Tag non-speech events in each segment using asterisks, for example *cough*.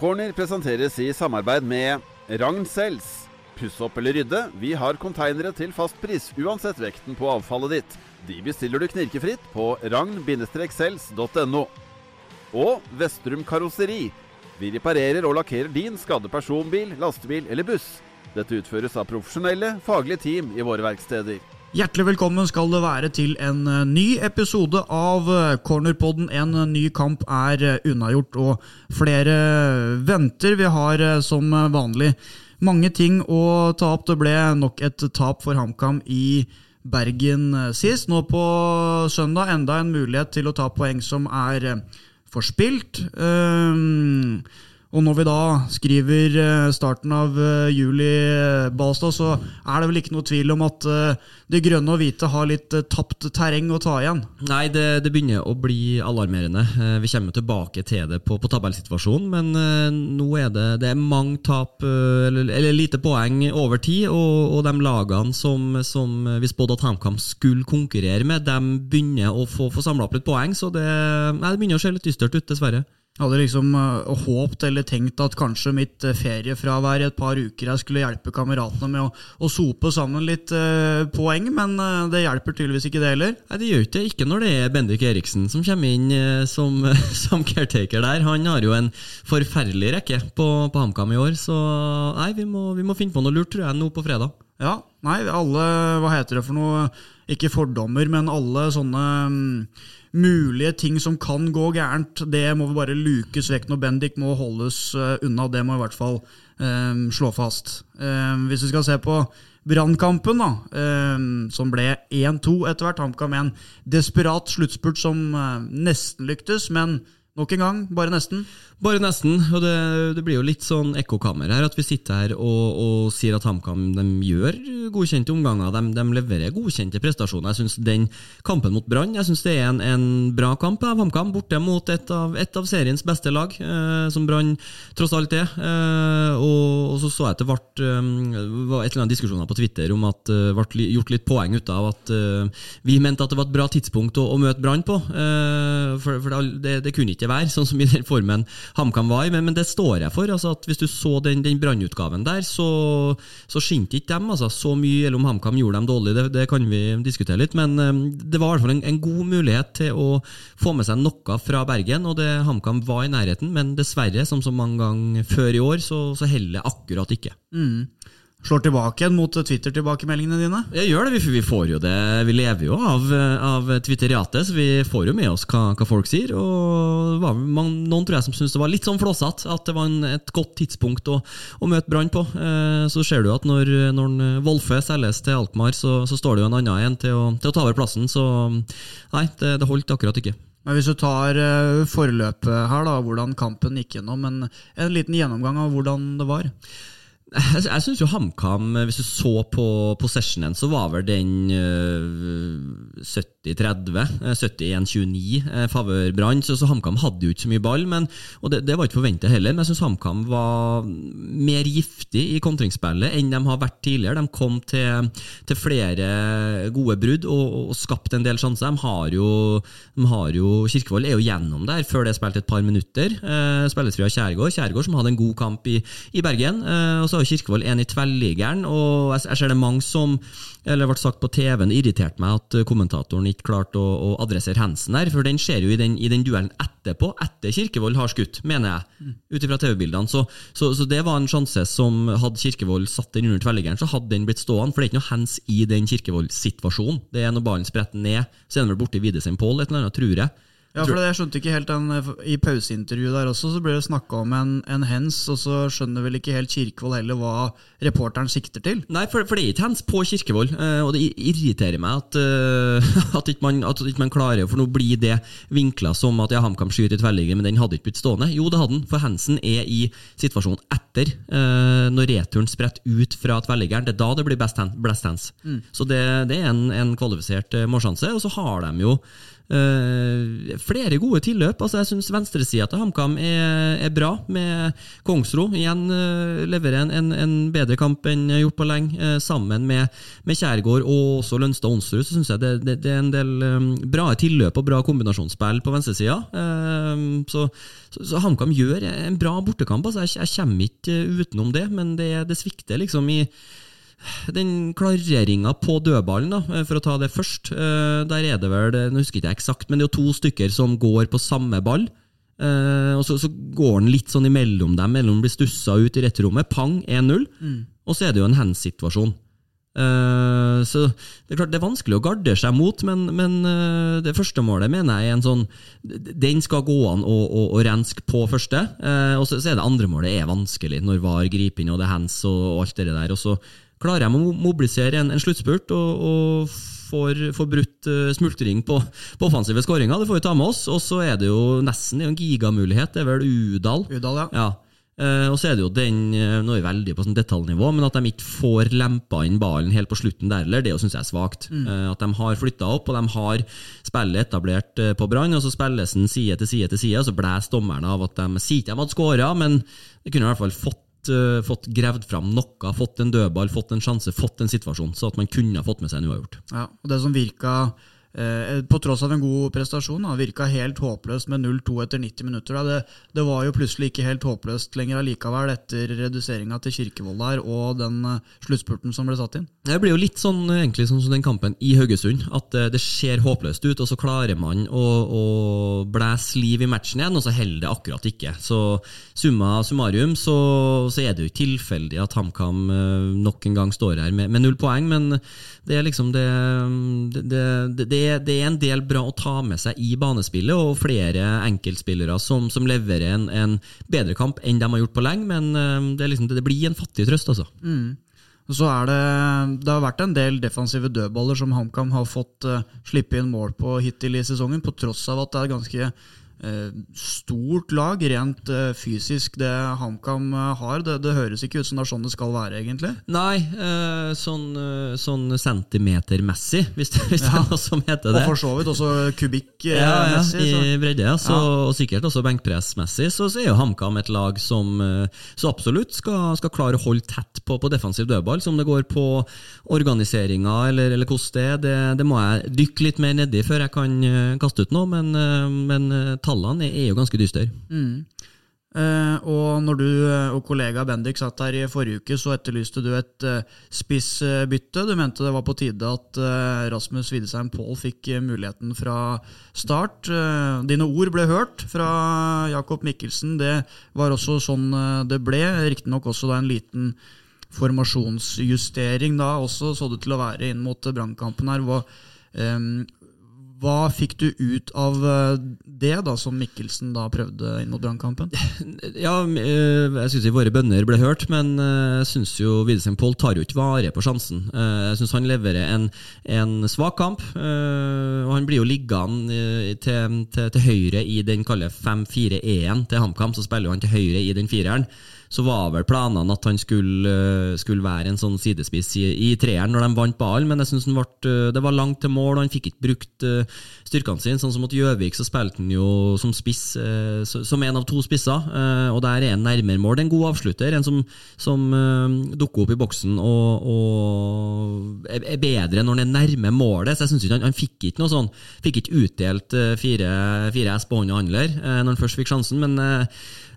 Corner presenteres i samarbeid med Ragn Sells. Puss opp eller rydde, vi har konteinere til fastpris uansett vekten på avfallet ditt. De bestiller du knirkefritt på ragn-sells.no. Og Vestrum Karosseri. Vi reparerer og lakkerer din skadde personbil, lastebil eller buss. Dette utføres av profesjonelle, faglige team i våre verksteder. Hjertelig velkommen skal det være til en eh, ny episode av eh, Cornerpodden. En eh, ny kamp er unnagjort, og flere venter. Vi har som vanlig mange ting å ta opp. Det ble nok et tap for HamKam i Bergen sist. Nå på søndag enda en mulighet til å ta poeng som er forspilt. Um, og når vi da skriver eh, starten av eh, juli, eh, Balstad, så er det vel ikke noe tvil om at det grønne og hvite har litt tapt terreng å ta igjen? Nei, det, det begynner å bli alarmerende. Vi kommer tilbake til det på, på tabellsituasjonen, men nå er det, det er mange tap, eller, eller, lite poeng over tid, og, og de lagene som, som vi spådde at HamKam skulle konkurrere med, de begynner å få, få samla opp litt poeng, så det, nei, det begynner å se litt dystert ut, dessverre. Jeg hadde liksom uh, håpt eller tenkt at kanskje mitt uh, feriefravær i et par uker jeg skulle hjelpe kameratene med å, å sope sammen litt uh, poeng, men det hjelper tydeligvis ikke det heller. Nei, Det gjør ikke ikke når det er Bendik Eriksen som kommer inn som, *laughs* som, caretaker der. Han har jo en forferdelig rekke på, på HamKam i år, så nei, vi må, vi må finne på noe lurt, tror jeg, nå på fredag. Ja, nei, alle Hva heter det for noe? Ikke fordommer, men alle sånne um, mulige ting som kan gå gærent, det må vi bare lukes vekk når Bendik må holdes uh, unna. Det må i hvert fall um, slå fast. Um, hvis vi skal se på Brannkampen, da, som ble 1-2 etter hvert. HamKam en desperat sluttspurt som uh, nesten lyktes, men Nok en gang, bare nesten? Bare nesten. Og det, det blir jo litt sånn ekkokammer her, at vi sitter her og, og sier at HamKam gjør godkjente omganger. De, de leverer godkjente prestasjoner. Jeg syns den kampen mot Brann jeg synes det er en, en bra kamp av HamKam, borte mot et av, et av, seriens beste lag, eh, som Brann tross alt er. Eh, og, og, så så jeg at det ble eh, et eller annet diskusjoner på Twitter om at det eh, ble gjort litt poeng ut av at eh, vi mente at det var et bra tidspunkt å, å møte Brann på. Eh, for, for det, det kunne ikke være, sånn som i den formen HamKam var i, men, men, det står jeg for. altså Hvis du så den, den brannutgaven der, så, så skinte ikke dem altså, så mye. Eller om HamKam gjorde dem dårlig, det, det, kan vi diskutere litt. Men um, det var i hvert fall en, en, god mulighet til å få med seg noe fra Bergen, og det HamKam var i nærheten. Men dessverre, som så mange ganger før i år, så, så heller akkurat ikke. Mm slår tilbake igjen mot Twitter-tilbakemeldingene dine? Jeg gjør det, vi får jo det. Vi lever jo av, av Twitteriatet, så vi får jo med oss hva, hva folk sier. Og var man, Noen tror jeg som syntes det var litt sånn flåsete, at det var en, et godt tidspunkt å, å møte Brann på. Eh, så ser du at når, når Wolfe selges til Alkmaar, så, så, står det jo en annen en til å, til å ta over plassen. Så nei, det, det holdt akkurat ikke. Men Hvis du tar uh, forløpet her, da, hvordan kampen gikk gjennom, en, en liten gjennomgang av hvordan det var? Jeg, jeg syns jo HamKam, hvis du så på possessionen, så var vel den uh, 70-30, 71-29 uh, favør Brann. Så, så HamKam hadde jo ikke så mye ball, men, og det, det var ikke forventa heller. Men jeg syns HamKam var mer giftig i kontringsspillet enn de har vært tidligere. De kom til, til flere gode brudd og, og skapte en del sjanser. De har jo, de har jo Kirkevold er jo gjennom der før det er spilt et par minutter. Eh, spilles fra Kjærgaard. Kjærgaard som hadde en god kamp i, i Bergen. Eh, og så var Kirkevold en i tverrliggeren, og jeg, ser det mange som eller ble sagt på TV-en, irriterte meg at kommentatoren ikke klarte å, å adressere Hansen der, for den skjer jo i den, i den duellen etterpå, etter Kirkevold har skutt, mener jeg, ut ifra TV-bildene. Så, så, så, det var en sjanse som hadde Kirkevold satt den under tverrliggeren, så hadde den blitt stående, for det er ikke noe hands i den Kirkevold-situasjonen. Det er når ballen spretter ned, så er den vel borti Widesheim Pål, et eller annet, tror jeg. Ja, for Jeg skjønte ikke helt den, I pauseintervjuet der også så ble det snakka om en, en hens, og så skjønner vel ikke helt Kirkevold heller hva reporteren sikter til? Nei, for, for det er ikke hens på Kirkevold, uh, og det irriterer meg at, uh, *laughs* at, ikke man, at ikke man klarer For nå blir det vinkla som at ja, HamKam skyter i tverrligger, men den hadde ikke blitt stående. Jo, det hadde den, for hensen er i situasjonen etter, når returen spretter ut fra tverrliggeren. Det er da det blir best hands. Mm. Så det, det, er en, en kvalifisert målsjanse, og så har de jo Uh, flere gode tilløp. altså Jeg syns venstresida til HamKam er, er, bra, med Kongsro. Igjen uh, leverer en, en, en, bedre kamp enn gjort på lenge. Uh, sammen med, med Kjærgaard og også Lønstad Onsrud så syns jeg det, det, det, er en del um, bra tilløp og bra kombinasjonsspill på venstresida. Uh, så så, så HamKam gjør en bra bortekamp. altså Jeg, jeg kommer ikke utenom det, men det, det svikter liksom i den klareringa på dødballen, da, eh, for å ta det først, eh, der er det vel Nå husker jeg ikke eksakt, men det er jo to stykker som går på samme ball. Og så, så, går den litt sånn imellom dem, mellom blir stussa ut i retterommet. Pang, 1-0. Mm. Og så er det jo en hands-situasjon. Uh, så det er klart det er vanskelig å garde seg mot, men, men uh, det første målet mener jeg er en sånn Den skal gå an å, å, å renske på første. og så, så, er det andre målet er vanskelig, når VAR griper inn og det er hands og, og alt det der. Og så klarer jeg å mobilisere en, en sluttspurt og, og får, får, brutt smultring på, på offensive skåringer. Det får vi ta med oss. Og så er det jo nesten det er en gigamulighet. Det er vel Udal. Udal ja. ja. Uh, og så er det jo den uh, Nå er vi veldig på sånn detaljnivå, men at de ikke får lempa inn ballen helt på slutten der, heller, det syns jeg er svakt. Mm. Uh, at de har flytta opp, og de har spillet etablert på Brann, og så spilles den side til side til side, og så blåser dommeren av at de sier ikke de hadde skåra, men de kunne i hvert fall fått fått gravd fram noe, fått en dødball, fått en sjanse, fått en situasjon, så at man kunne fått med seg en uavgjort. Ja, og det som virka Eh, på tross av en god prestasjon. Da, virka helt håpløst med 0-2 etter 90 minutter. Det, det, var jo plutselig ikke helt håpløst lenger allikevel etter reduseringa til Kirkevold der og den uh, sluttspurten som ble satt inn. Det blir jo litt sånn egentlig sånn som den kampen i Haugesund. At det ser håpløst ut, og så klarer man å, å blæse liv i matchen igjen, og så holder det akkurat ikke. Så summa summarum så, så er det jo ikke tilfeldig at HamKam nok en gang står her med, med null poeng, men det er liksom det, det, det, det det, det, er en del bra å ta med seg i banespillet, og flere enkeltspillere som, som leverer en, en, bedre kamp enn de har gjort på lenge. Men eh, det, liksom, det blir en fattig trøst, altså. Mm. Så er det, det har vært en del defensive dødballer som HamKam har fått uh, slippe inn mål på hittil i sesongen, på tross av at det er ganske stort lag, rent uh, fysisk, det HamKam uh, har. Det, det, høres ikke ut som det er sånn det skal være, egentlig. Nei, sånn, sånn, centimetermessig, hvis, det, hvis ja. det er noe som heter det. Og for så vidt også kubikkmessig. Ja, ja, i bredde, ja. Så, og sikkert også benkpressmessig, så, så er jo HamKam et lag som så absolutt skal, skal, klare å holde tett på, på defensiv dødball. Som det går på organiseringa eller, eller hvordan det er, det, det, må jeg dykke litt mer nedi før jeg kan kaste ut noe, men, men tallene er jo ganske dystre. Mm. Uh, og når du uh, og kollega Bendik satt her i forrige uke, så etterlyste du et uh, spissbytte. Du mente det var på tide at Rasmus Widesheim Paul fikk muligheten fra start. dine ord ble hørt fra Jakob Mikkelsen. Det var også sånn det ble. Riktignok også da en liten formasjonsjustering da også, så det til å være inn mot brannkampen her. Hvor, um, hva fikk du ut av eh, det, da, som Mikkelsen da prøvde inn mot Brannkampen? *laughs* Ja, eh, jeg syns våre bønner ble hørt, men eh, jeg syns jo Widesen Poll tar jo ikke vare på sjansen. Jeg syns han leverer en, en, svak kamp, og han blir jo liggende til, til, til høyre i den kalde 5-4-1 til HamKam, så spiller han til høyre i den fireren så var vel planene at han skulle, eh, skulle være en sånn sidespiss i, i treeren når de vant ballen, men jeg synes eh, det var langt til mål, og han fikk ikke brukt uh, styrkene sine. Sånn som mot Gjøvik så spilte han jo som spiss, som en av to spisser, og der er han nærmere mål. En god avslutter, en som, som dukker opp i boksen og, og, er bedre når han er nærme målet. Så jeg synes ikke han, han fikk ikke noe sånn, fikk ikke utdelt fire, fire S på hånda handler når han først fikk sjansen, men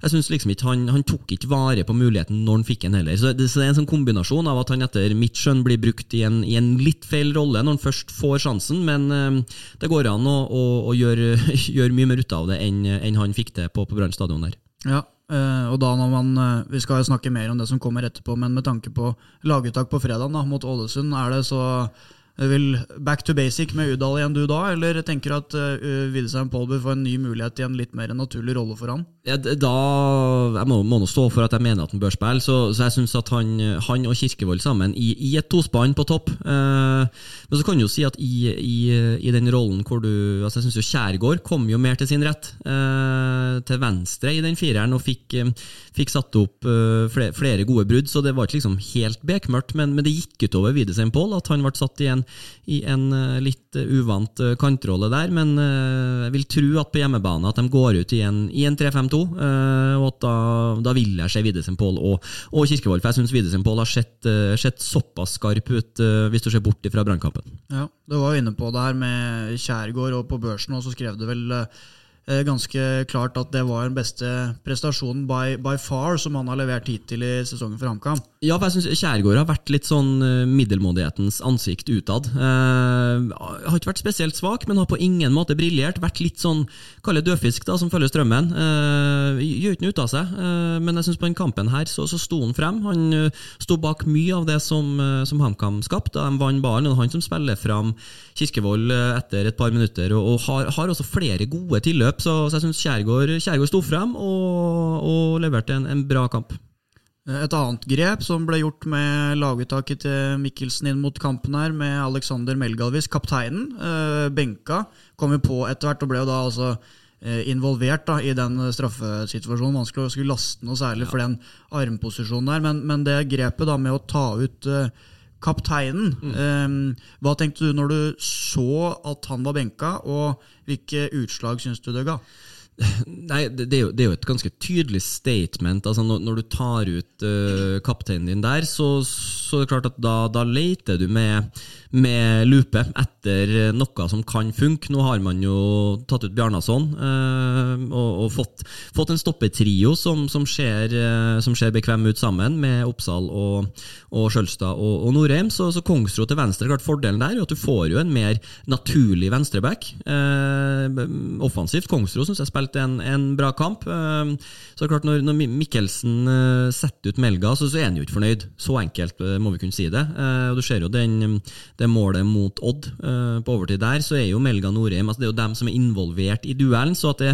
jeg synes liksom ikke han, han, tok ikke vare på muligheten når han fikk den heller. Så det, så det, er en sånn kombinasjon av at han etter mitt skjønn blir brukt i en, i en litt feil rolle når han først får sjansen, men uh, det går an å, å, å gjøre, *laughs* gjøre, mye mer ut av det enn, enn han fikk det på, på Brann stadion der. Ja, uh, og da når man uh, Vi skal snakke mer om det som kommer etterpå, men med tanke på laguttak på fredag mot Ålesund, er det så vil back to basic med Udal igjen du da, eller tenker du at uh, Widesheim Paul bør få en ny mulighet i en litt mer naturlig rolle for han? Ja, da, Jeg må, må nå stå for at jeg mener at han bør spille, så, så jeg syns at han, han, og Kirkevold sammen i, i et tospann på topp. Eh, men så kan du jo si at i, i, i den rollen hvor du altså Jeg syns jo Kjærgaard kom jo mer til sin rett. Eh, til venstre i den fireren og fikk, fikk satt opp eh, flere, flere, gode brudd, så det var ikke liksom helt bekmørkt, men, men det gikk utover Widesheim Paul at han ble satt i en en, eh, litt eh, uvant eh, kantrolle der, men eh, jeg vil tro at på hjemmebane at de går ut i en, en 3-5-2, eh, og at da, da vil jeg se Widesen Pål og, og Kirkevold. For jeg syns Widesen Pål har sett, eh, sett såpass skarp ut, eh, hvis du ser bort fra brannkampen. Ja, Du var jo inne på det her med Kjærgaard, og på børsen og så skrev du vel ganske klart at det var den beste prestasjonen by, by far som han har levert hittil i sesongen for HamKam. Ja, for jeg syns Kjærgaard har vært litt sånn eh, middelmådighetens ansikt utad. Eh, har ikke vært spesielt svak, men har på ingen måte briljert. Vært litt sånn, kall det dødfisk, da, som følger strømmen. Eh, gjør ikke noe ut av seg, eh, men jeg syns på den kampen her så, så sto han frem. Han uh, sto bak mye av det som, uh, som HamKam skapte. De vant ballen, og han som spiller fram Kirkevold etter et par minutter, og, og har, har, også flere gode tilløp, så, så jeg syns Kjærgaard, Kjærgaard sto frem og, og leverte en, en bra kamp. Et annet grep som ble gjort med laguttaket til Mikkelsen inn mot kampen her, med Alexander Melgalvis, kapteinen, eh, benka, kom jo på etter hvert og ble jo da altså eh, involvert da, i den straffesituasjonen. Vanskelig å skulle laste noe særlig for den armposisjonen der, men, men, det grepet da med å ta ut eh, kapteinen mm. Hva tenkte du når du så at han var benka, og hvilke utslag syns du det ga? *laughs* Nei, det, det, er jo, det, er jo, et ganske tydelig statement. Altså når, når du tar ut uh, kapteinen din der, så, så er det klart at da, da leter du med, med lupe etter noe som kan funke. Nå har man jo tatt ut Bjarnason eh, og, og fått, fått, en stoppetrio som, som, ser, eh, bekvem ut sammen, med Oppsal og, og Skjølstad og, og Norheim. Så, så Kongsro til venstre, klart fordelen der er at du får jo en mer naturlig venstreback. offensivt Kongsro syns jeg spilte en, en, bra kamp. Ehm, så klart Når, når Mikkelsen eh, setter ut Melga, så, så, er han jo ikke fornøyd. Så enkelt eh, må vi kunne si det. Eh, og Du ser jo den, det målet mot Odd på overtid der, så er jo Melga Norheim altså Det er jo dem som er involvert i duellen. så at det,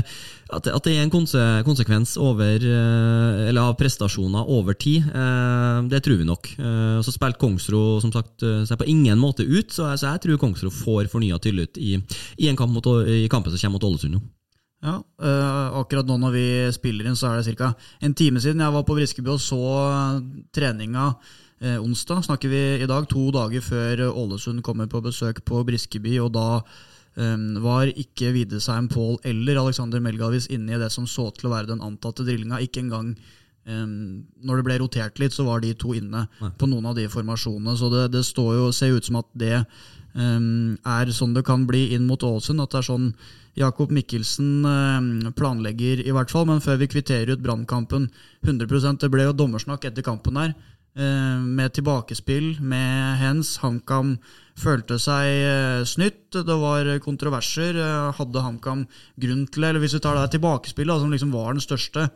at det, at det er en konsekvens over, eller av prestasjoner over tid, det tror vi nok. Så spilte Kongsro som sagt seg på ingen måte ut, så jeg, jeg tror Kongsro får fornya tillit i, i, kamp mot, i kampen som kommer mot Ålesund nå. Ja, øh, Akkurat nå når vi spiller inn, så er det ca. en time siden jeg var på Briskeby og så treninga uh, onsdag. Snakker vi i dag, to dager før Ålesund kommer på besøk på Briskeby. og da um, var ikke Widesheim Pål eller Alexander Melgavis inne i det som så til å være den antatte drillinga. Ikke engang um, når det ble rotert litt, så var de to inne Nei. på noen av de formasjonene. Så det, det står jo, ser ut som at det um, er sånn det kan bli inn mot Ålesund. At det er sånn Jakob Mikkelsen eh, planlegger, i hvert fall. Men før vi kvitterer ut Brannkampen 100 Det ble jo dommersnakk etter kampen her. Eh, med tilbakespill, med hens. HamKam følte seg eh, snytt. Det var kontroverser. Hadde HamKam grunn til det? Eller hvis vi tar det tilbakespillet, som liksom var den største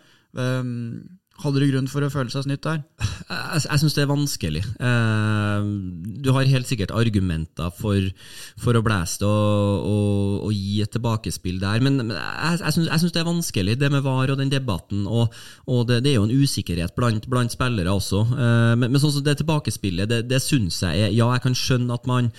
hadde du grunn for å føle seg snytt der? Jeg, jeg syns det er vanskelig. Eh, du har helt sikkert argumenter for, for å blæse det og, og, og, gi et tilbakespill der, men jeg, jeg syns det er vanskelig, det med VAR og den debatten. Og, og det, det, er jo en usikkerhet blant, blant spillere også. Eh, men, men, sånn som det tilbakespillet, det, det syns jeg er Ja, jeg kan skjønne at man,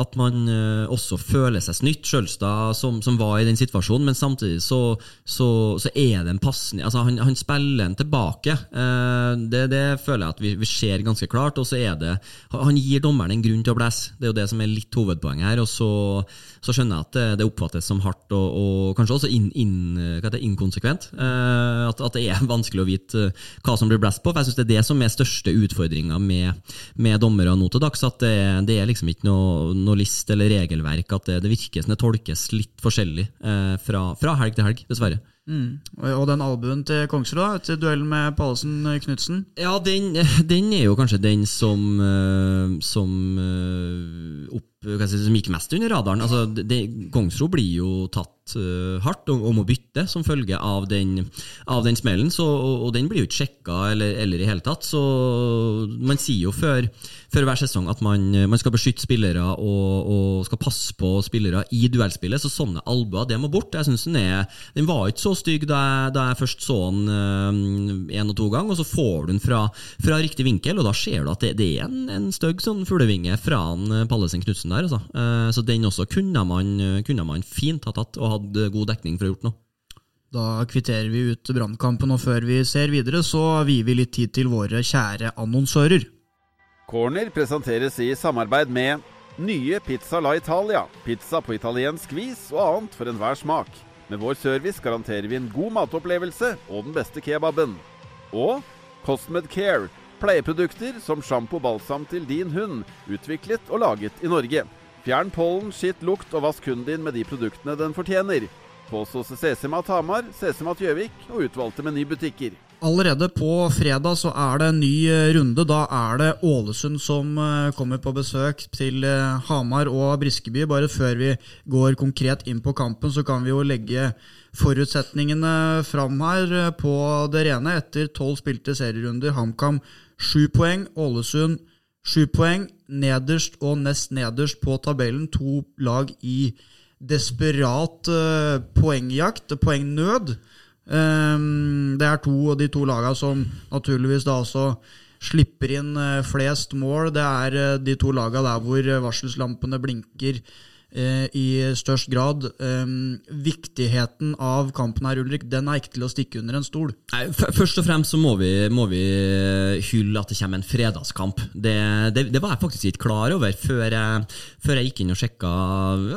at man uh, også føler seg snytt, Sjølstad som, som, var i den situasjonen, men samtidig så, så, så er det en passende altså han, han spiller en tilbake tilbake. Eh, det, det, føler jeg at vi, vi, ser ganske klart. Og så er det Han gir dommeren en grunn til å blæse. Det er jo det som er litt hovedpoenget her. Og så, så skjønner jeg at det, det, oppfattes som hardt og, og kanskje også in, in, det, inkonsekvent. Eh, at, at, det er *laughs* vanskelig å vite hva som blir blæst på. For jeg syns det er det som er største utfordringa med, med dommere nå til dags. At det, det er liksom ikke noe, noe, list eller regelverk. At det, det virker som det tolkes litt forskjellig eh, fra, fra helg til helg, dessverre. Mm. Og den albuen til Kongsrud, til duellen med Pallesen Knutsen? Ja, den, den, er jo kanskje den som, eh, som eh, opp si, som gikk mest under radaren. Altså, det, Kongsro blir jo tatt uh, hardt om, om, å bytte som følge av den, av den smellen. Så, og, og, den blir jo ikke sjekka eller, eller, i hele tatt. Så man sier jo før, før hver sesong at man, man skal beskytte spillere og, og, skal passe på spillere i duellspillet. Så sånne albuer, det må bort. Jeg synes Den er, den var ikke så stygg da jeg, da jeg først så den én uh, og to ganger, og så får du den fra, fra, riktig vinkel, og da ser du at det, det er en, en stygg sånn fuglevinge fra Pallesen Knutsen der. Altså. Eh, så den også kunne man, kunne man fint ha tatt og hatt god dekning for å gjort noe. Da kvitterer vi ut brannkampen, og før vi ser videre, så vier vi litt tid til våre kjære annonsører. Corner presenteres i samarbeid med Nye Pizza La Italia. Pizza på italiensk vis og annet for enhver smak. Med vår service garanterer vi en god matopplevelse og den beste kebaben. Og Cosmed Care. Pleieprodukter som sjampo og balsam til din hund. Utviklet og laget i Norge. Fjern pollen, skitt, lukt og vask hunden din med de produktene den fortjener. På hos Sesemat Hamar, Sesemat Gjøvik og utvalgte menybutikker. Allerede på fredag så er det en ny eh, runde. Da er det Ålesund som eh, kommer på besøk til eh, Hamar og Briskeby. Bare før vi går konkret inn på kampen, så kan vi jo legge forutsetningene fram her på det rene. Etter tolv spilte serierunder, HamKam sju poeng, Ålesund sju poeng. Nederst og nest nederst på tabellen, to lag i desperat poengjakt, poengnød. Um, det er to av de to lagene som naturligvis da også slipper inn uh, flest mål. Det er uh, de to lagene der hvor uh, varselslampene blinker Eh, i størst grad. Um, viktigheten av kampen her, Ulrik, den er ikke til å stikke under en stol. Nei, først og fremst så må vi, må vi, hylle at det kommer en fredagskamp. Det, det, det, var jeg faktisk ikke klar over før jeg, før jeg gikk inn og sjekka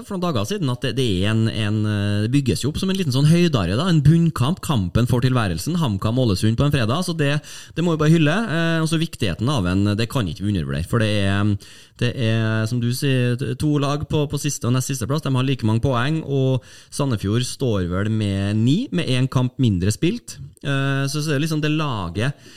for noen dager siden. At det, det, en, en, det bygges jo opp som en liten sånn høydare. Da, en bunnkamp. Kampen for tilværelsen. HamKam Ålesund på en fredag. så Det, må vi bare hylle. Eh, også viktigheten av en, det kan ikke vi undervurdere. For det er det er, som du sier, to lag på, på siste og nest siste plass. De har like mange poeng, og Sandefjord står vel med ni, med én kamp mindre spilt. Uh, så, så er det liksom det laget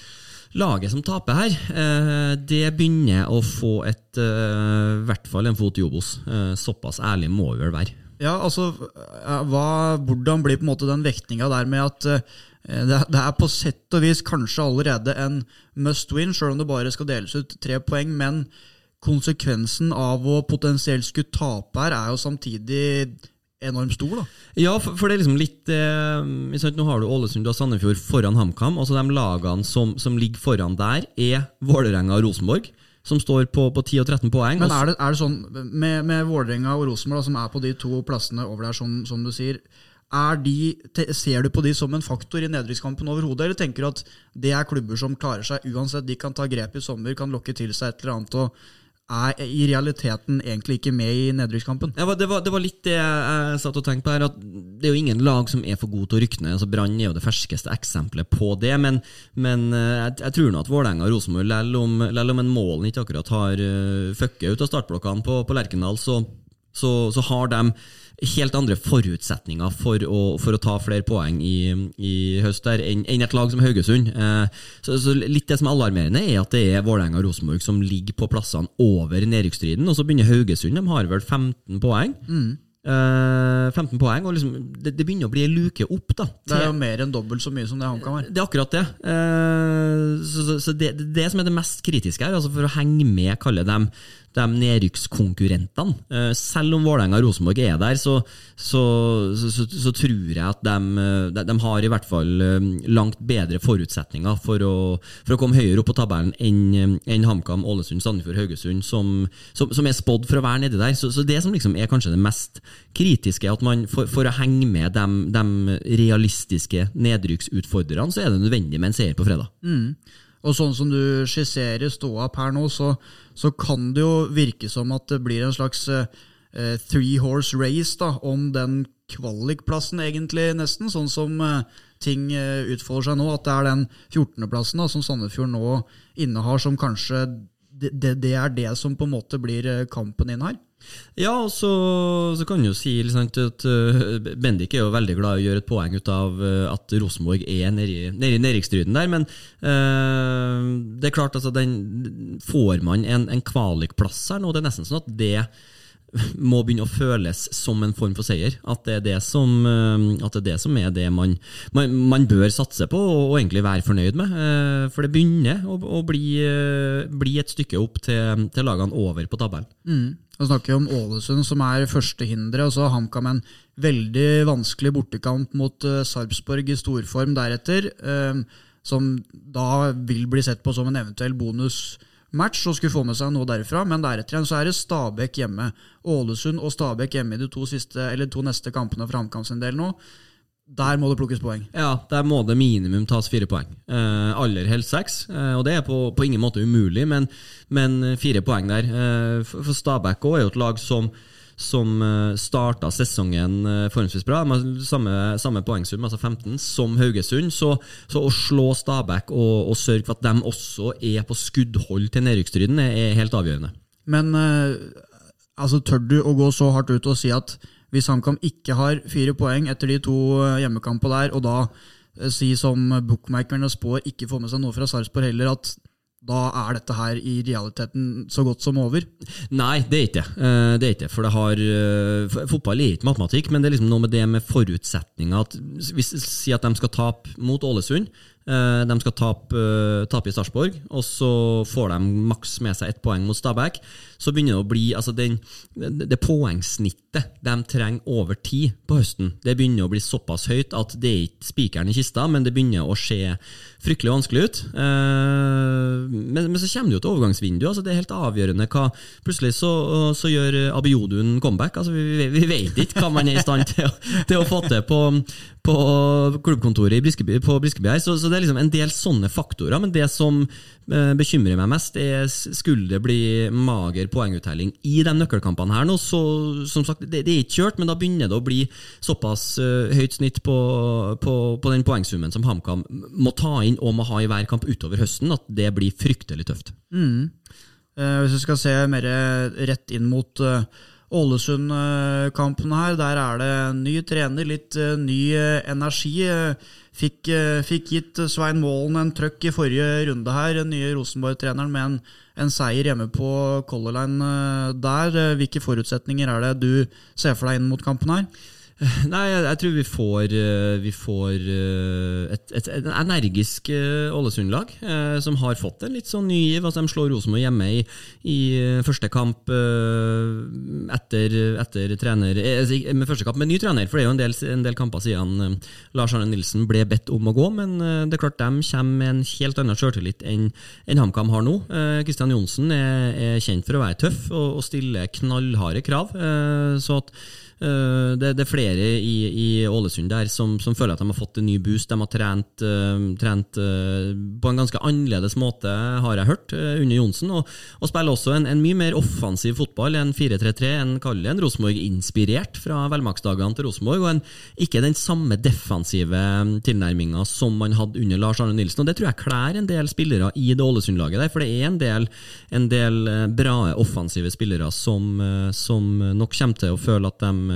Laget som taper her, uh, det begynner å få et uh, i hvert fall en fot i Obos. såpass ærlig må vi vel være. Ja, altså, hva, Hvordan blir på en måte den vektinga der med at det, det, er på sett og vis kanskje allerede en must win, sjøl om det bare skal deles ut tre poeng. Men konsekvensen av å potensielt skulle tape her, er jo samtidig enormt stor. da. Ja, for, for det er liksom litt eh, Nå har du Ålesund og Sandefjord foran HamKam. altså De lagene som, som, ligger foran der, er Vålerenga og Rosenborg. Som står på, på 10 og 13 poeng. Men er det, er det sånn, med, med Vålerenga og Rosenborg, da, som er på de to plassene over der, som, som du sier, de, ser du på de som en faktor i nedrykkskampen overhodet, eller tenker du at det er klubber som klarer seg uansett? De kan ta grep i sommer, kan lokke til seg et eller annet og er i realiteten egentlig ikke med i nedrykkskampen. Ja, det, det, var litt det jeg satt og tenkte på her. at Det er jo ingen lag som er for gode til å rykke ned. Altså, Brann er jo det ferskeste eksempelet på det. Men, men eh, jeg, jeg, tror nå at Vålerenga og Rosenborg, selv om, en målen ikke akkurat har uh, fucka ut av startblokkene på, på Lerkendal, så, så, så har de helt andre forutsetninger for å, for å ta flere poeng i, i høst der enn en et lag som Haugesund. Eh, så, så, Litt det som er alarmerende, er at det er Vålerenga og Rosenborg som ligger på plassene over nedrykksstriden. Og så begynner Haugesund, de har vel 15 poeng. Mm. Uh, 15 poeng, og liksom, det, det, begynner å bli en luke opp. da Det er jo mer enn dobbelt så mye som det HamKam har. Det er akkurat det. Uh, så, så, så det, det, som er det mest kritiske her, altså for å henge med, kalle dem de nedrykkskonkurrentene. Uh, selv om Vålerenga og Rosenborg er der, så, så, tror jeg at de, de, de, har i hvert fall langt bedre forutsetninger for å, for å komme høyere opp på tabellen enn en HamKam, Ålesund, Sandefjord, Haugesund, som, som, som er spådd for å være nedi der. Så, det som liksom er kanskje det mest kritiske, at man for, for å henge med de, de realistiske nedrykksutfordrerne, så er det nødvendig med en seier på fredag. Mm. Og sånn som du skisserer ståa her nå, så, så, kan det jo virke som at det blir en slags uh, three horse race da, om den kvalikplassen, egentlig, nesten. Sånn som uh, ting uh, utfolder seg nå. At det er den 14.-plassen som Sandefjord nå innehar, som kanskje det, det, det, er det som på en måte blir kampen inn her. Ja, og så, så kan du jo si liksom, at uh, Bendik er jo veldig glad i å gjøre et poeng ut av uh, at Rosenborg er nede i nedrykksstriden der, men uh, det er klart altså, den, Får man en, en kvalikplass her nå, det er nesten sånn at det må begynne å føles som en form for seier. At det er det som, det er, det som er det man, man, man, bør satse på og, og, egentlig være fornøyd med. For det begynner å, å bli, bli, et stykke opp til, til lagene over på tabellen. Mm. Nå snakker vi om Ålesund, som er førstehinderet, og så HamKam en veldig vanskelig bortekamp mot Sarpsborg i storform deretter, som da vil bli sett på som en eventuell bonusmatch og skulle få med seg noe derfra, men deretter igjen så er det Stabæk hjemme. Ålesund og Stabæk hjemme i de to, siste, to neste kampene for HamKam nå. Der må det plukkes poeng. Ja, der må det minimum tas fire poeng. Eh, aller helst seks. Eh, og det er på, på, ingen måte umulig, men, men fire poeng der. Eh, for Stabæk òg er jo et lag som som eh, starta sesongen eh, forholdsvis bra. Har samme, samme poengsum, altså 15, som Haugesund. Så, så å slå Stabæk og, og, sørge for at de også er på skuddhold til nedrykksstriden, er helt avgjørende. Men eh, altså, tør du å gå så hardt ut og si at hvis HamKam ikke har fire poeng etter de to hjemmekampene der, og da si som bookmakerne spår ikke får med seg noe fra Sarpsborg heller, at da er dette her i realiteten så godt som over? Nei, det er ikke det. Eh, er ikke For det har uh, Fotball er ikke matematikk, men det er liksom noe med det med forutsetninger. Hvis Si at de skal tape mot Ålesund. Uh, de skal tape, uh, tape i Sarpsborg, og så får de maks med seg ett poeng mot Stabæk så begynner det å bli altså den, det, poengsnittet de trenger over tid på høsten, det begynner å bli såpass høyt at det er ikke spikeren i kista, men det begynner å se fryktelig vanskelig ut. Eh, men, men, så kommer det jo til overgangsvinduet. Altså det er helt avgjørende hva Plutselig så, så gjør Abiodun comeback. Altså vi, vi, vet ikke hva man er i stand til, til å få til på, på klubbkontoret Briskeby, på Briskeby her. Så, så, det er liksom en del sånne faktorer. Men det som Eh, bekymrer meg mest, er skulle det bli mager poenguttelling i de nøkkelkampene her nå. Så som sagt, det, det, er ikke kjørt, men da begynner det å bli såpass eh, høyt snitt på, på, på, den poengsummen som HamKam må ta inn og må ha i hver kamp utover høsten, at det blir fryktelig tøft. Mm. Eh, hvis vi skal se mer rett inn mot uh, Ålesund-kampen her, der er det ny trener, litt ny energi. Fikk, eh, fikk, gitt Svein Målen en trøkk i forrige runde her, den nye Rosenborg-treneren, med en, en, seier hjemme på Color Line eh, der. Hvilke forutsetninger er det du ser for deg inn mot kampen her? *laughs* Nei, jeg, jeg, tror vi får, eh, vi får eh, et, et, et, energisk eh, Ålesund-lag som har fått en litt sånn ny giv. Altså, de slår Rosenborg hjemme i, i, første kamp etter, etter trener altså, Med første kamp med ny trener, for det er jo en del, en del kamper siden Lars Arne Nilsen ble bedt om å gå. Men det er klart de kommer med en helt annen sjøltillit enn, enn HamKam har nå. Kristian Johnsen er, er, kjent for å være tøff og, og stille knallharde krav. så at det, det, er flere i, i Ålesund der som, som, føler at de har fått en ny boost. De har trent, uh, trent uh, på en ganske annerledes måte, har jeg hørt, under Johnsen. Og, og, spiller også en, en, mye mer offensiv fotball enn 4-3-3, en kaller en Rosenborg-inspirert fra velmaksdagene til Rosenborg. Og en, ikke den samme defensive tilnærminga som man hadde under Lars Arne Nilsen. Og det tror jeg klær en del spillere i det Ålesund-laget der, for det er en del, en del bra offensive spillere som, som nok kommer til å føle at de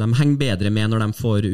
de henger bedre med når de får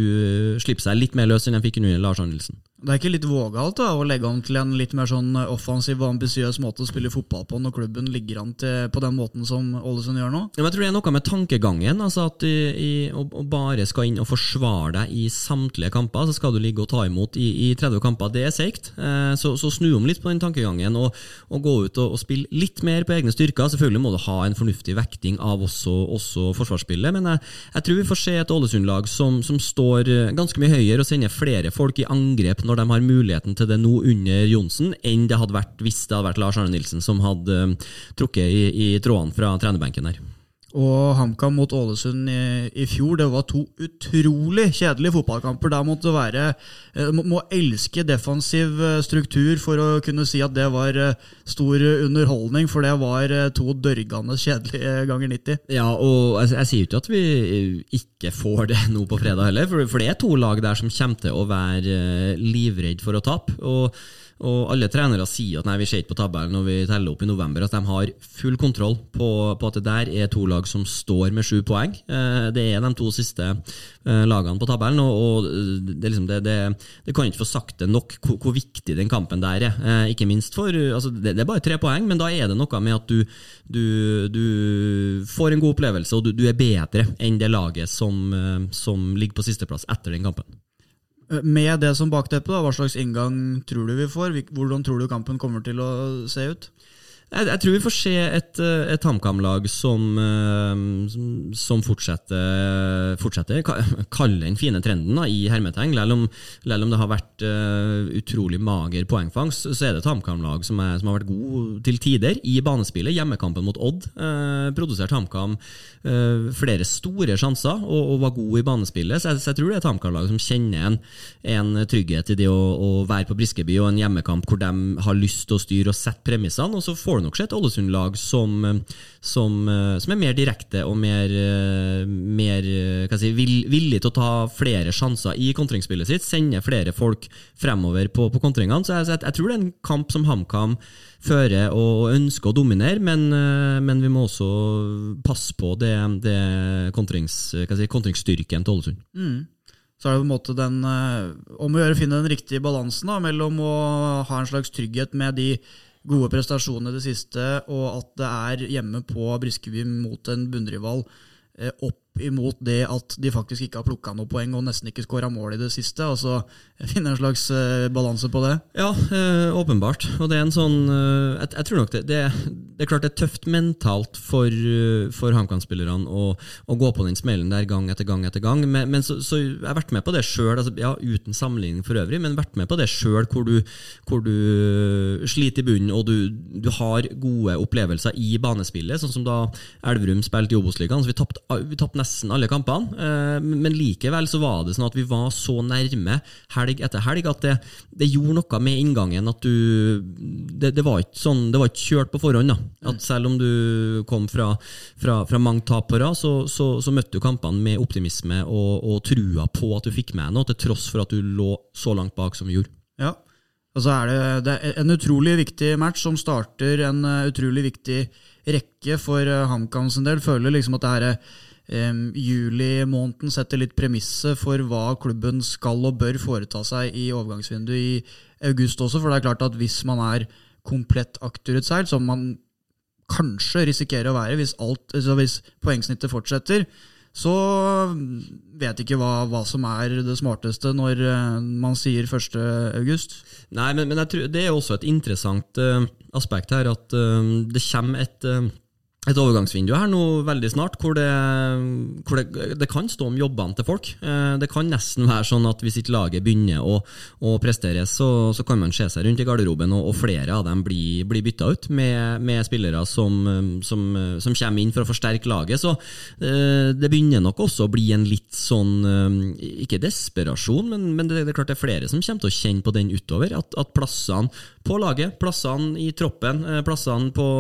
slippe seg litt mer løs enn de fikk under Lars Arnildsen. Det er ikke litt vågalt da, å legge om til en litt mer sånn offensiv og ambisiøs måte å spille fotball på når klubben ligger an til på den måten som Ålesund gjør nå? jeg tror det er noe med tankegangen. altså At å, bare skal inn og forsvare deg i samtlige kamper, så skal du ligge og ta imot i, i 30 kamper. Det er seigt. Eh, så, så, snu om litt på den tankegangen og, og gå ut og, og, spille litt mer på egne styrker. Selvfølgelig må du ha en fornuftig vekting av også, også forsvarsspillet, men jeg, jeg, tror vi får se et Ålesund-lag som, som står ganske mye høyere og sender flere folk i angrep når de har muligheten til det nå under Johnsen, enn det hadde vært hvis det hadde vært Lars Arne Nilsen som hadde um, trukket i, i trådene fra trenerbenken der. Og HamKam mot Ålesund i, i, fjor, det var to utrolig kjedelige fotballkamper. Der måtte være eh, må, må elske defensiv eh, struktur for å kunne si at det var eh, stor underholdning, for det var to dørgende kjedelige ganger 90. Ja, og jeg, jeg sier jo ikke at vi ikke får det nå på fredag heller, for, for det er to lag der som kommer til å være livredd for å tape. og og alle trenere sier at nei, vi ser ikke på tabellen når vi teller opp i november, at de har full kontroll på, på at det der er to lag som står med sju poeng. Eh, det er de to siste eh, lagene på tabellen, og, og det, liksom, det, det, det, kan ikke få sagt det nok hvor, hvor, viktig den kampen der er. Eh, ikke minst for altså, det, er bare tre poeng, men da er det noe med at du, du, du får en god opplevelse, og du, du er bedre enn det laget som, som ligger på sisteplass etter den kampen. Eh, med det som bakteppe, hva slags inngang tror du vi får? Hvordan tror du kampen kommer til å se ut? Jeg, jeg, tror vi får se et, eh, et HamKam-lag som, eh, som, som, fortsetter, fortsetter kalle den fine trenden da, i hermetegn. Selv om, det har vært uh, utrolig mager poengfangst, så er det et HamKam-lag som, som, har vært god til tider i banespillet. Hjemmekampen mot Odd uh, produserte HamKam uh, flere store sjanser og, og, var god i banespillet. Så jeg, så jeg tror det er et HamKam-lag som kjenner en, en, trygghet i det å, å være på Briskeby og en hjemmekamp hvor de har lyst til å styre og sette premissene. og så får får du nok se et Ålesund-lag som, som, som, er mer direkte og mer, mer si, villig til å ta flere sjanser i kontringsspillet sitt. Sende flere folk fremover på, på kontringene. Så jeg, jeg, tror det er en kamp som HamKam fører og ønsker å dominere, men, men, vi må også passe på det, det kontrings, si, kontringsstyrken til Ålesund. Mm så er det på en måte den om å gjøre å finne den riktige balansen da, mellom å ha en slags trygghet med de gode prestasjoner det siste, og at det er hjemme på Briskeby mot en bunnrival eh, imot det at de faktisk ikke har plukka noe poeng og nesten ikke skåra mål i det siste. Altså finne en slags uh, balanse på det? Ja, øh, åpenbart. Og det er en sånn øh, jeg, jeg, tror nok det, det, det, er klart det er tøft mentalt for, for HamKam-spillerne å, å, gå på den smellen der gang etter gang etter gang. Men, men så, så, jeg har vært med på det sjøl, altså, ja, uten sammenligning for øvrig, men vært med på det sjøl hvor, hvor, du sliter i bunnen og du, du, har gode opplevelser i banespillet, sånn som da Elverum spilte i Obos-ligaen. Vi tapte nesten alle kampene, øh, men likevel så var det sånn at vi var så nærme helg etter helg, at det, det gjorde noe med inngangen. at du, det, det, var ikke sånn, det var ikke kjørt på forhånd. da, at Selv om du kom fra, fra, fra mange tap på rad, så, så, så, møtte du kampene med optimisme og, og, trua på at du fikk med noe, til tross for at du lå så langt bak som vi gjorde. Ja, og så er det, det er en utrolig viktig match som starter en uh, utrolig viktig rekke for uh, HamKam sin del. Føler liksom at det her er Um, Juli-måneden setter litt premisset for hva klubben skal og bør foreta seg i overgangsvinduet i august også. For det er klart at hvis man er komplett akterutseilt, som man kanskje risikerer å være hvis, alt, altså hvis poengsnittet fortsetter, så vet ikke hva, hva som er det smarteste når uh, man sier 1.8. Nei, men, men det er også et interessant uh, aspekt her, at uh, det kommer et et overgangsvindu her nå veldig snart, hvor, det, hvor det, det, kan stå om jobbene til folk. Eh, det kan nesten være sånn at hvis ikke laget begynner å, å prestere, så, så, kan man se seg rundt i garderoben, og, og flere av dem blir, blir bytta ut med, med spillere som, som, som, kommer inn for å forsterke laget. Så eh, det begynner nok også å bli en litt sånn eh, Ikke desperasjon, men, men det, det, er klart det er flere som kommer til å kjenne på den utover. At, at plassene på laget, plassene i troppen, plassene på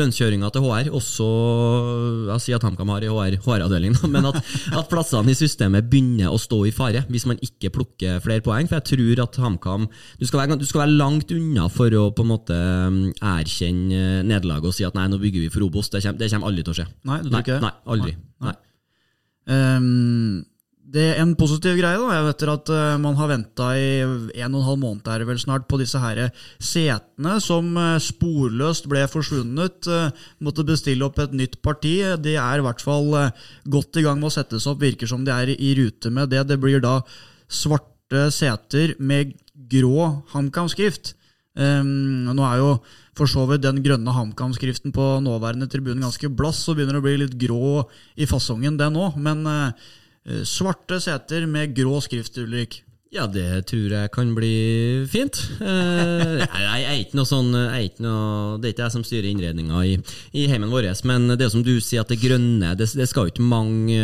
lønnskjøringa til HR også også Jeg sier at HamKam har i HR-avdelingen, HR men at, at, plassene i systemet begynner å stå i fare hvis man ikke plukker flere poeng. For jeg tror at HamKam du, skal være, du skal være langt unna for å på en måte um, erkjenne nederlaget og si at nei, nå bygger vi for Obos. Det kommer, det kommer aldri til å skje. Nei, du tror ikke Nei, aldri. Nei. nei. Um, det er en positiv greie, da. Jeg vet at uh, man har venta i en og en halv måned er vel snart på disse her setene som uh, sporløst ble forsvunnet. Uh, måtte bestille opp et nytt parti. De er i hvert fall godt i gang med å settes opp. Virker som de er i rute med det. Det blir da svarte seter med grå HamKam-skrift. Um, nå er jo for så vidt den grønne HamKam-skriften på nåværende tribune ganske blass, så begynner det å bli litt grå i fasongen, det nå. Men uh, Eh, svarte seter med grå skrift, Ulrik. Ja, det tror jeg kan bli fint. Eh, *laughs* jeg, er ikke noe sånn ikke noe, Det er ikke jeg som styrer innredninga i, i heimen vår, men det som du sier, at det grønne Det, det skal jo ikke mange,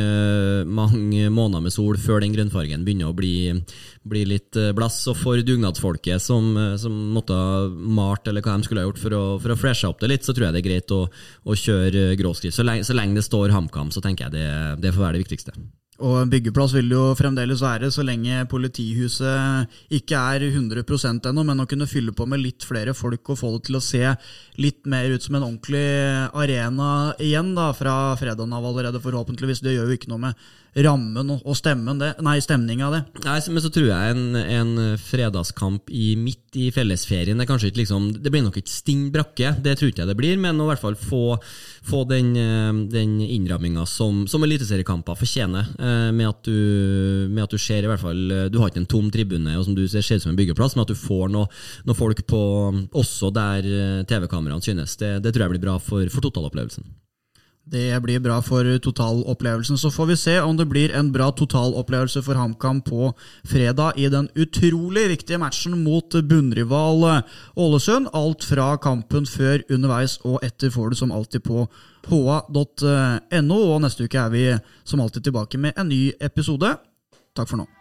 mange, måneder med sol før den grønnfargen begynner å bli, bli litt blass. Og for dugnadsfolket som, som måtte ha malt eller hva de skulle ha gjort for å, for å freshe opp det litt, så tror jeg det er greit å, å kjøre gråskrift. Så lenge, så lenge det står HamKam, så tenker jeg det, det får være det viktigste. Og en byggeplass vil jo fremdeles være så lenge politihuset ikke er 100 ennå, men å kunne fylle på med litt flere folk og få det til å se litt mer ut som en ordentlig arena igjen da, fra fredagen av allerede, forhåpentligvis. Det gjør jo ikke noe med rammen og stemmen, det, nei, stemninga det. Nei, Men så tror jeg en, en fredagskamp i midt i fellesferien Det, liksom, det blir nok ikke Sting brakke, det tror ikke jeg det blir, men å i hvert fall få, få den, den innramminga som, som eliteseriekamper fortjener. eh, med at, du, med at du ser i hvert fall eh, Du har ikke en tom tribune, og som du ser, ser ut som en byggeplass, men at du får noen noe folk på også der eh, TV-kameraene synes. Det, det, tror jeg blir bra for, for totalopplevelsen. Det blir bra for totalopplevelsen. Så får vi se om det blir en bra totalopplevelse for HamKam på fredag i den utrolig viktige matchen mot bunnrival Ålesund. Alt fra kampen før, underveis og etter får du som alltid på ha.no. Og neste uke er vi som alltid tilbake med en ny episode. Takk for nå.